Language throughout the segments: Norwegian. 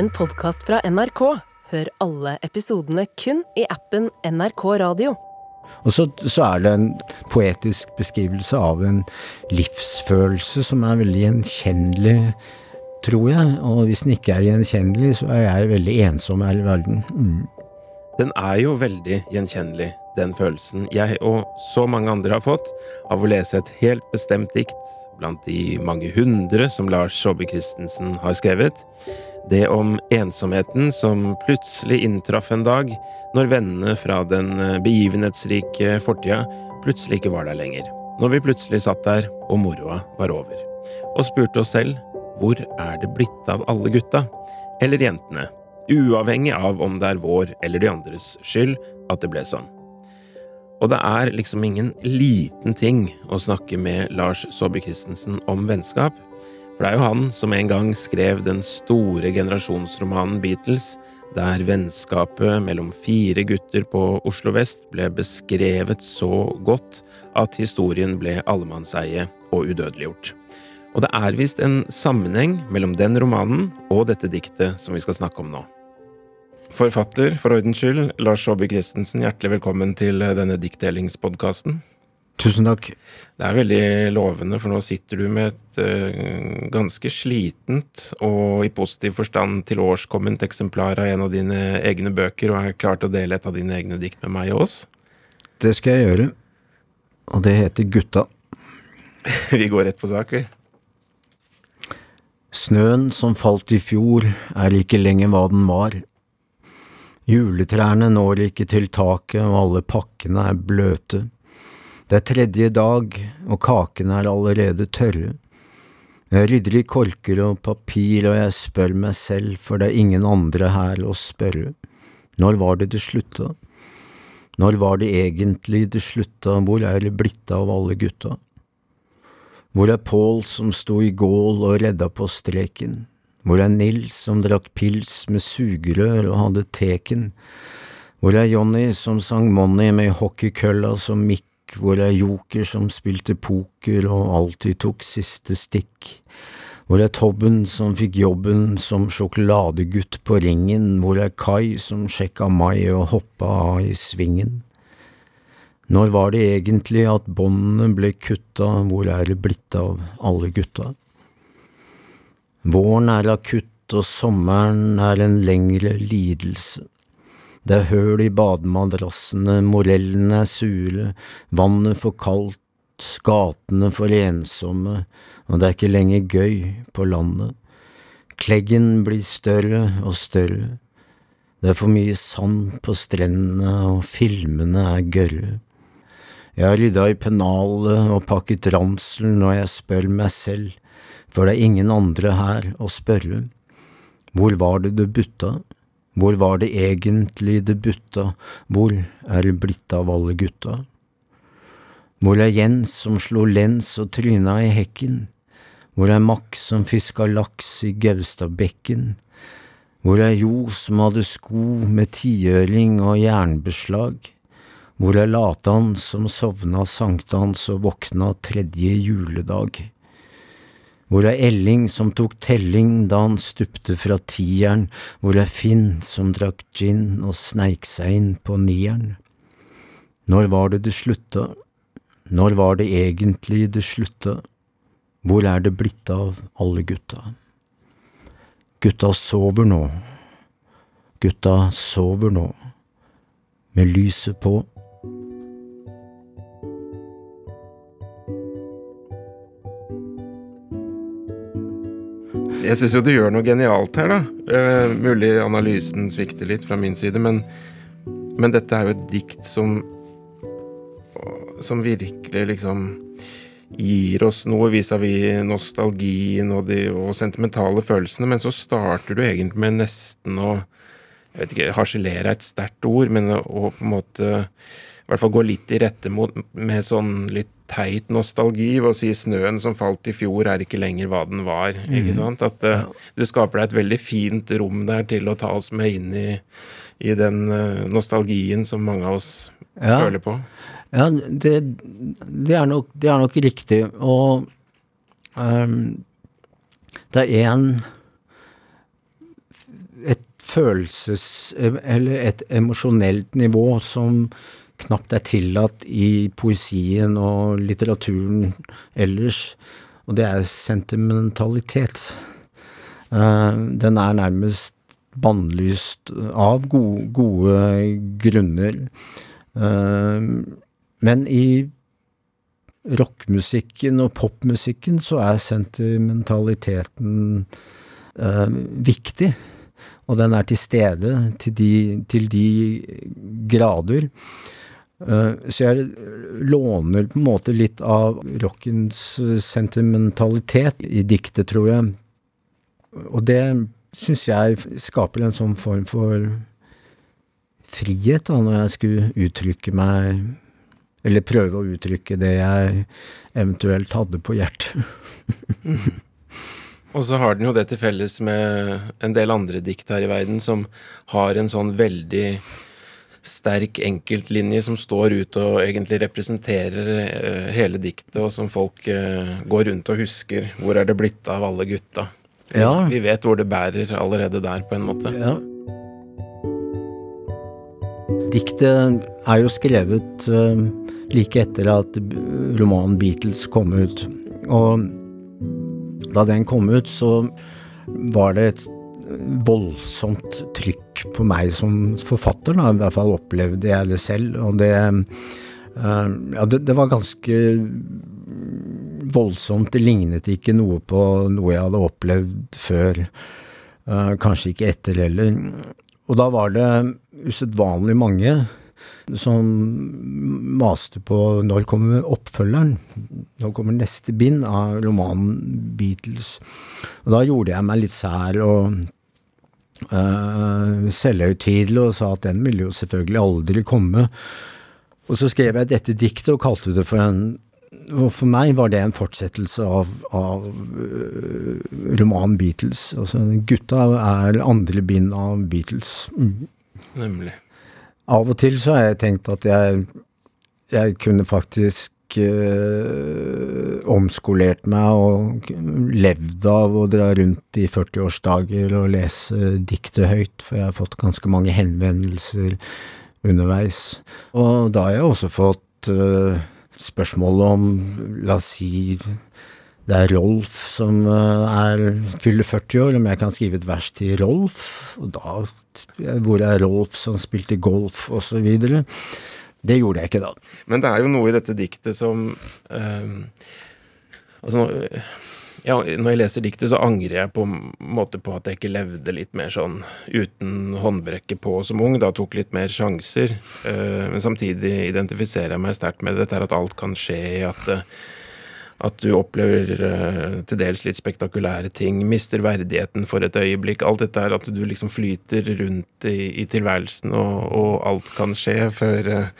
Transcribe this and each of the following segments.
en podkast fra NRK. Hør alle episodene kun i appen NRK Radio. Og så, så, er det en poetisk beskrivelse av en livsfølelse som er veldig gjenkjennelig, tror jeg. Og hvis den ikke er gjenkjennelig, så er jeg veldig ensom her i verden. Mm. Den er jo veldig gjenkjennelig, den følelsen jeg og så mange andre har fått av å lese et helt bestemt dikt blant de mange hundre som Lars Saabye Christensen har skrevet. Det om ensomheten som plutselig inntraff en dag, når vennene fra den begivenhetsrike fortida plutselig ikke var der lenger. Når vi plutselig satt der, og moroa var over. Og spurte oss selv hvor er det blitt av alle gutta? Eller jentene? Uavhengig av om det er vår eller de andres skyld at det ble sånn. Og det er liksom ingen liten ting å snakke med Lars Saabye Christensen om vennskap. For det er jo han som en gang skrev den store generasjonsromanen Beatles, der vennskapet mellom fire gutter på Oslo vest ble beskrevet så godt at historien ble allemannseie og udødeliggjort. Og det er visst en sammenheng mellom den romanen og dette diktet som vi skal snakke om nå. Forfatter, for ordens skyld, Lars Saabye Christensen, hjertelig velkommen til denne diktdelingspodkasten. Tusen takk. Det er veldig lovende, for nå sitter du med et uh, ganske slitent og i positiv forstand tilårskomment eksemplar av en av dine egne bøker, og er klar til å dele et av dine egne dikt med meg og oss. Det skal jeg gjøre. Og det heter Gutta. vi går rett på sak, vi. Snøen som falt i fjor, er ikke lenger hva den var. Juletrærne når ikke til taket, og alle pakkene er bløte. Det er tredje dag, og kakene er allerede tørre. Jeg rydder i korker og papir, og jeg spør meg selv, for det er ingen andre her å spørre. Når var det det slutta? Når var det egentlig det slutta, hvor er det blitt av alle gutta? Hvor er Pål som sto i gål og redda på streken? Hvor er Nils som drakk pils med sugerør og hadde teken? Hvor er Johnny som sang Money med hockeykølla som Hvor er Joker som spilte poker og alltid tok siste stikk? Hvor er Tobben som fikk jobben som sjokoladegutt på ringen? Hvor er Kai som sjekka meg og hoppa av i svingen? Når var det egentlig at båndene ble kutta, hvor er det blitt av alle gutta? Våren er akutt, og sommeren er en lengre lidelse. Det er høl i bademadrassene, morellene er sure, vannet for kaldt, gatene for ensomme, og det er ikke lenger gøy på landet. Kleggen blir større og større. Det er for mye sand på strendene, og filmene er gørre. Jeg har rydda i pennalet og pakket ranselen når jeg spør meg selv, for det er ingen andre her å spørre. Hvor var det du butta? Hvor var det egentlig det butta, hvor er det blitt av alle gutta? Hvor er Jens som slo lens og tryna i hekken? Hvor er Max som fiska laks i Gaustadbekken? Hvor er Jo som hadde sko med tiøring og jernbeslag? Hvor er Latan som sovna sankthans og våkna tredje juledag? Hvor er Elling som tok telling da han stupte fra tieren, hvor er Finn som drakk gin og sneik seg inn på nieren? Når var det det slutta, når var det egentlig det slutta, hvor er det blitt av alle gutta? Gutta sover nå, gutta sover nå, med lyset på. Jeg syns jo du gjør noe genialt her, da. Uh, mulig analysen svikter litt fra min side, men, men dette er jo et dikt som som virkelig liksom gir oss noe vis-à-vis nostalgien og de og sentimentale følelsene, men så starter du egentlig med nesten å jeg vet ikke, harselere er et sterkt ord, men å på en måte i hvert fall gå litt i rette mot, med sånn litt teit nostalgi ved å si 'snøen som falt i fjor, er ikke lenger hva den var'. Mm. ikke sant? At uh, du skaper deg et veldig fint rom der til å ta oss med inn i, i den uh, nostalgien som mange av oss ja. føler på. Ja, det, det, er, nok, det er, nok, riktig. Og um, det er én følelses... eller et emosjonelt nivå som knapt er tillatt i poesien og litteraturen ellers, og det er sentimentalitet. Eh, den er nærmest bannlyst av gode, gode grunner. Eh, men i rockmusikken og popmusikken så er sentimentaliteten uh, viktig. Og den er til stede til de, til de grader. Uh, så jeg låner på en måte litt av rockens sentimentalitet i diktet, tror jeg. Og det syns jeg skaper en sånn form for frihet, da, når jeg skulle uttrykke meg eller prøve å uttrykke det jeg eventuelt hadde på hjertet. Og så har den jo det til felles med en del andre dikt her i verden som har en sånn veldig sterk enkeltlinje som står ut og egentlig representerer uh, hele diktet, og som folk uh, går rundt og husker. Hvor er det blitt av alle gutta? Ja. Vi, vet hvor det bærer allerede der, på en måte. Ja. Diktet er jo skrevet uh, like etter at romanen Beatles kom ut. Og da den kom ut, så var det et voldsomt trykk på meg som forfatter, da. I hvert fall opplevde jeg det selv. Og det uh, Ja, det, det, var ganske voldsomt. Det lignet ikke noe på noe jeg hadde opplevd før. Uh, kanskje ikke etter heller. Og da var det usedvanlig mange som maste på når kommer oppfølgeren? Når kommer neste bind av romanen Beatles? Og da gjorde jeg meg litt sær og uh, selvhøytidelig og sa at den ville jo selvfølgelig aldri komme. Og så skrev jeg dette diktet og kalte det for en og for meg var det en fortsettelse av, av uh, romanen Beatles. Altså, gutta er andre bind av Beatles. Mm. Nemlig. Av og til så har jeg tenkt at jeg, jeg kunne faktisk eh, omskolert meg og levd av å dra rundt i 40-årsdager og lese diktet høyt, for jeg har fått ganske mange henvendelser underveis. Og da har jeg også fått eh, spørsmål om, la oss si det er Rolf som eh, er, fyller 40 år, om jeg kan skrive et vers til Rolf. Og da Hvor er Rolf som spilte golf, osv. Det gjorde jeg ikke da. Men det er jo noe i dette diktet som øh, Altså, ja, når jeg leser diktet, så angrer jeg på måte på at jeg ikke levde litt mer sånn uten håndbrekket på som ung. Da tok litt mer sjanser. Øh, men samtidig identifiserer jeg meg sterkt med dette at alt kan skje, at øh, at du opplever uh, til dels litt spektakulære ting, mister verdigheten for et øyeblikk. Alt dette er at du liksom flyter rundt i, i tilværelsen, og, og, alt kan skje før uh,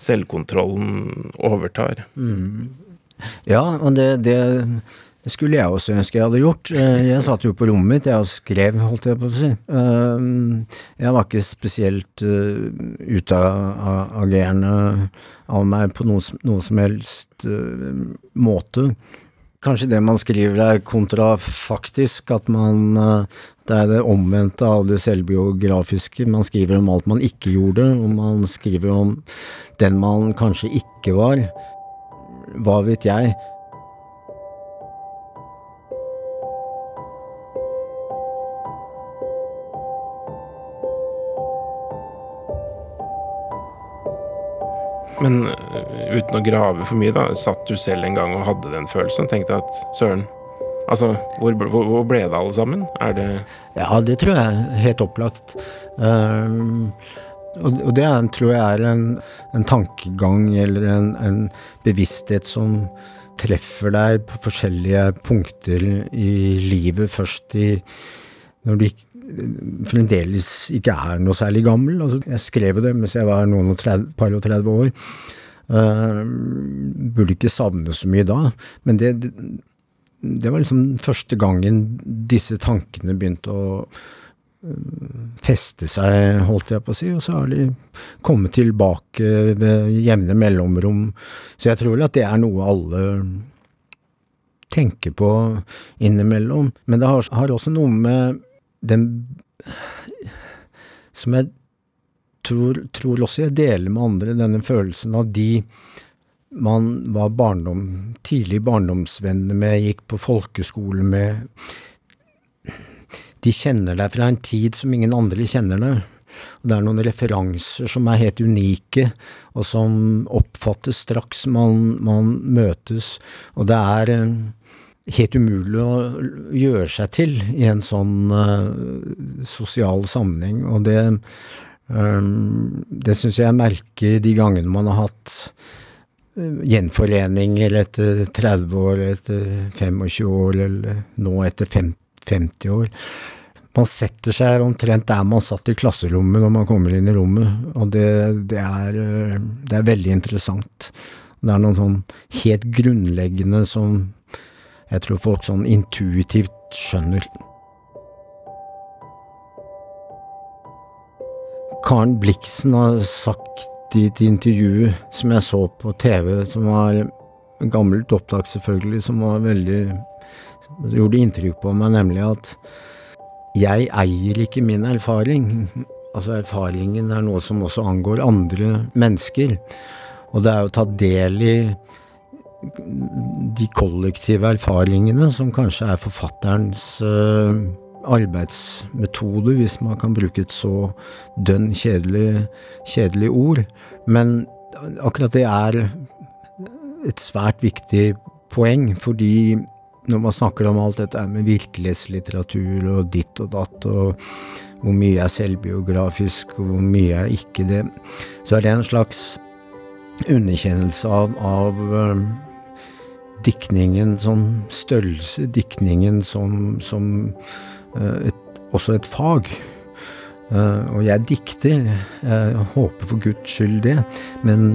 selvkontrollen overtar. Mm. Ja, og det, det, det, skulle jeg også ønske jeg hadde gjort. Eh, jeg satt jo på rommet mitt, jeg skrev, holdt jeg på å si. Jeg var ikke spesielt utagerende av meg på noe, som helst måte. Kanskje det man skriver er kontrafaktisk, at man Det er det omvendte av det selvbiografiske. Man skriver om alt man ikke gjorde, og man skriver om den man kanskje ikke var. Hva vet jeg? Men uh, uten å grave for mye, da, satt du selv en gang og hadde den følelsen og tenkte at søren, altså hvor, hvor, hvor, ble det alle sammen? Er det Ja, det tror jeg er helt opplagt. Um, og, det er, tror jeg er en, en tankegang eller en, en, bevissthet som treffer deg på forskjellige punkter i livet. Først i når du ikke fremdeles ikke er noe særlig gammel. Altså, jeg skrev det mens jeg var noen og 30, par og 30 år. Uh, burde ikke savne så mye da, men det, det, det var liksom første gangen disse tankene begynte å uh, feste seg, holdt jeg på å si, og så har de kommet tilbake ved jevne mellomrom. Så jeg tror vel at det er noe alle tenker på innimellom. Men det har, har også noe med den som jeg tror, tror også jeg deler med andre, denne følelsen av de man var barndom, tidlig barndomsvenner med, gikk på folkeskole med De kjenner deg fra en tid som ingen andre kjenner deg. Og det er noen referanser som er helt unike, og som oppfattes straks man, man møtes. Og det er eh, helt umulig å gjøre seg til i en sånn uh, sosial sammenheng. Og det, um, det syns jeg jeg merker de gangene man har hatt uh, gjenforeninger etter 30 år, etter 25 år, eller nå etter 50 år man setter seg omtrent der man satt i klasserommet når man kommer inn i rommet, og det, det, er, det er, veldig interessant. Det er noe sånn helt grunnleggende som jeg tror folk sånn intuitivt skjønner. Karen Bliksen har sagt i et intervju som jeg så på TV, som var gammelt opptak selvfølgelig, som var veldig gjorde inntrykk på meg, nemlig at jeg eier ikke min erfaring. Altså erfaringen er noe som også angår andre mennesker. Og det er å ta del i de kollektive erfaringene som kanskje er forfatterens uh, arbeidsmetode, hvis man kan bruke et så dønn kjedelig, kjedelig ord. Men akkurat det er et svært viktig poeng, fordi når man snakker om alt dette med virkelighetslitteratur og ditt og datt, og hvor mye er selvbiografisk, og hvor mye er ikke det, så er det en slags underkjennelse av, av um, diktningen som størrelse, diktningen som, som uh, et, også et fag. Uh, og jeg dikter, jeg håper for guds skyld det, men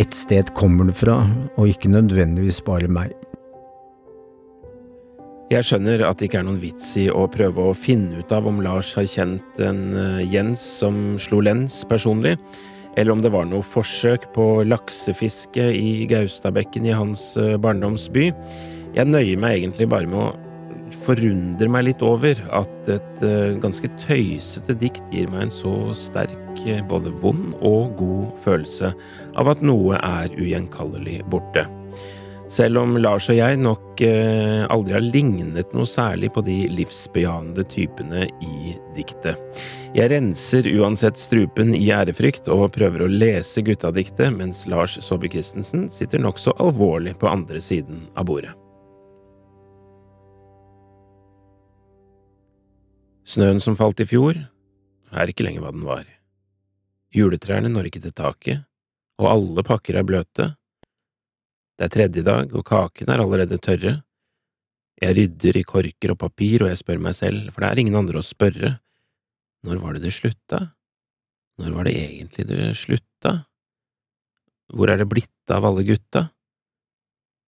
et sted kommer det fra, og ikke nødvendigvis bare meg. Jeg skjønner at det ikke er noen vits i å prøve å finne ut av om Lars har kjent en eh, Jens som slo lens personlig, eller om det var noe forsøk på laksefiske i Gaustadbekken i hans eh, barndomsby. Jeg nøyer meg egentlig bare med å forundre meg litt over at et eh, ganske tøysete dikt gir meg en så sterk, både vond og god følelse av at noe er ugjenkallelig borte. Selv om Lars og jeg nok eh, aldri har lignet noe særlig på de livsbejaende typene i diktet. Jeg renser uansett strupen i ærefrykt og prøver å lese guttadiktet, mens Lars Saabye Christensen sitter nokså alvorlig på andre siden av bordet. Snøen som falt i fjor, er ikke lenger hva den var. Juletrærne når ikke til taket, og alle pakker er bløte det er tredje dag, og kakene er allerede tørre. Jeg rydder i korker og papir, og jeg spør meg selv, for det er ingen andre å spørre, når var det det slutta? Når var det egentlig det slutta? Hvor er det blitt av alle gutta?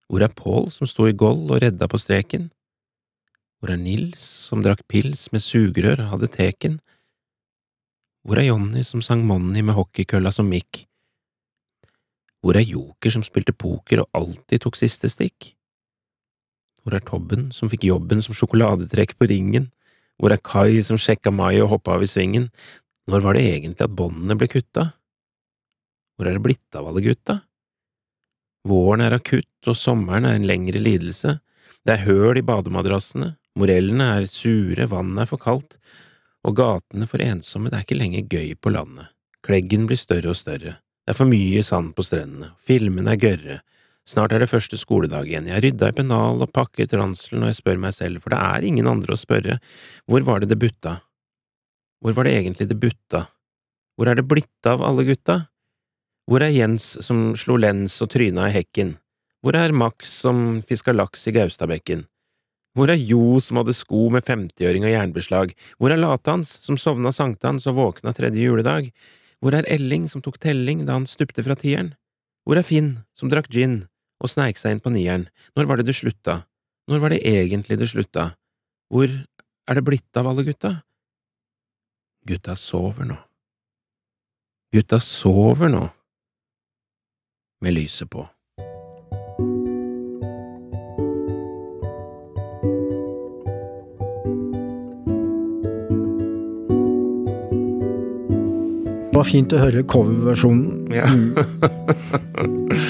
Hvor er Pål som sto i goll og redda på streken? Hvor er Nils som drakk pils med sugerør, hadde teken? Hvor er Jonny som sang Monny med hockeykølla som mikk? Hvor er Joker som spilte poker og alltid tok siste stikk? Hvor er Tobben som fikk jobben som sjokoladetrekk på ringen? Hvor er Kai som sjekka Mai og hoppa av i svingen? Når var det egentlig at båndene ble kutta? Hvor er det blitt av alle gutta? Våren er akutt, og sommeren er en lengre lidelse. Det er høl i bademadrassene, morellene er sure, vannet er for kaldt, og gatene for ensomme, det er ikke lenger gøy på landet. Kleggen blir større og større. Det er for mye sand på strendene, filmene er gørre, snart er det første skoledag igjen, jeg rydda i pennal og pakket ranselen og jeg spør meg selv, for det er ingen andre å spørre, hvor var det det butta? Hvor var det egentlig det butta? Hvor er det blitt av alle gutta? Hvor er Jens som slo lens og tryna i hekken? Hvor er Max som fiska laks i Gaustadbekken? Hvor er Jo som hadde sko med femtiøring og jernbeslag? Hvor er Latans som sovna sankthans og våkna tredje juledag? Hvor er Elling som tok telling da han stupte fra tieren? Hvor er Finn som drakk gin og sneik seg inn på nieren? Når var det det slutta? Når var det egentlig det slutta? Hvor er det blitt av alle gutta? Gutta sover nå. Gutta sover nå, med lyset på. Det var fint å høre coverversjonen. Ja.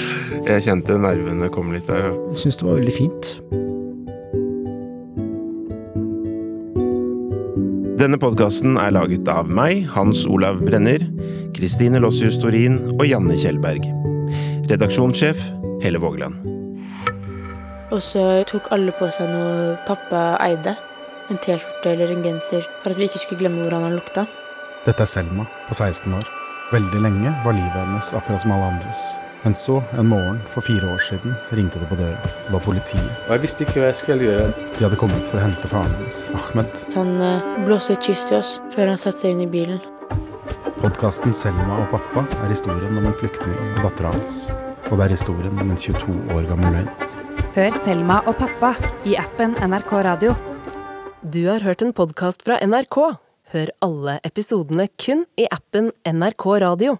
jeg kjente nervene komme litt der. Ja. Jeg syns det var veldig fint. Denne podkasten er laget av meg, Hans Olav Brenner, Kristine Lossius Torin og Janne Kjellberg. Redaksjonssjef Helle Vågeland. Og så tok alle på seg noe pappa eide. En T-skjorte eller en genser, for at vi ikke skulle glemme hvordan han lukta. Dette er Selma, på 16 år. Veldig lenge var livet hennes akkurat som alle andres. Men så, en morgen for fire år siden, ringte det på døra. Det var politiet. Og jeg visste ikke hva jeg skulle gjøre. De hadde kommet for å hente faren hennes, Ahmed. Han eh, blåste et kyss til oss før han satte seg inn i bilen. Podkasten Selma og pappa er historien om en flyktning og dattera hans. Og det er historien om en 22 år gammel løgn. Hør Selma og pappa i appen NRK Radio. Du har hørt en podkast fra NRK. Hør alle episodene kun i appen NRK Radio.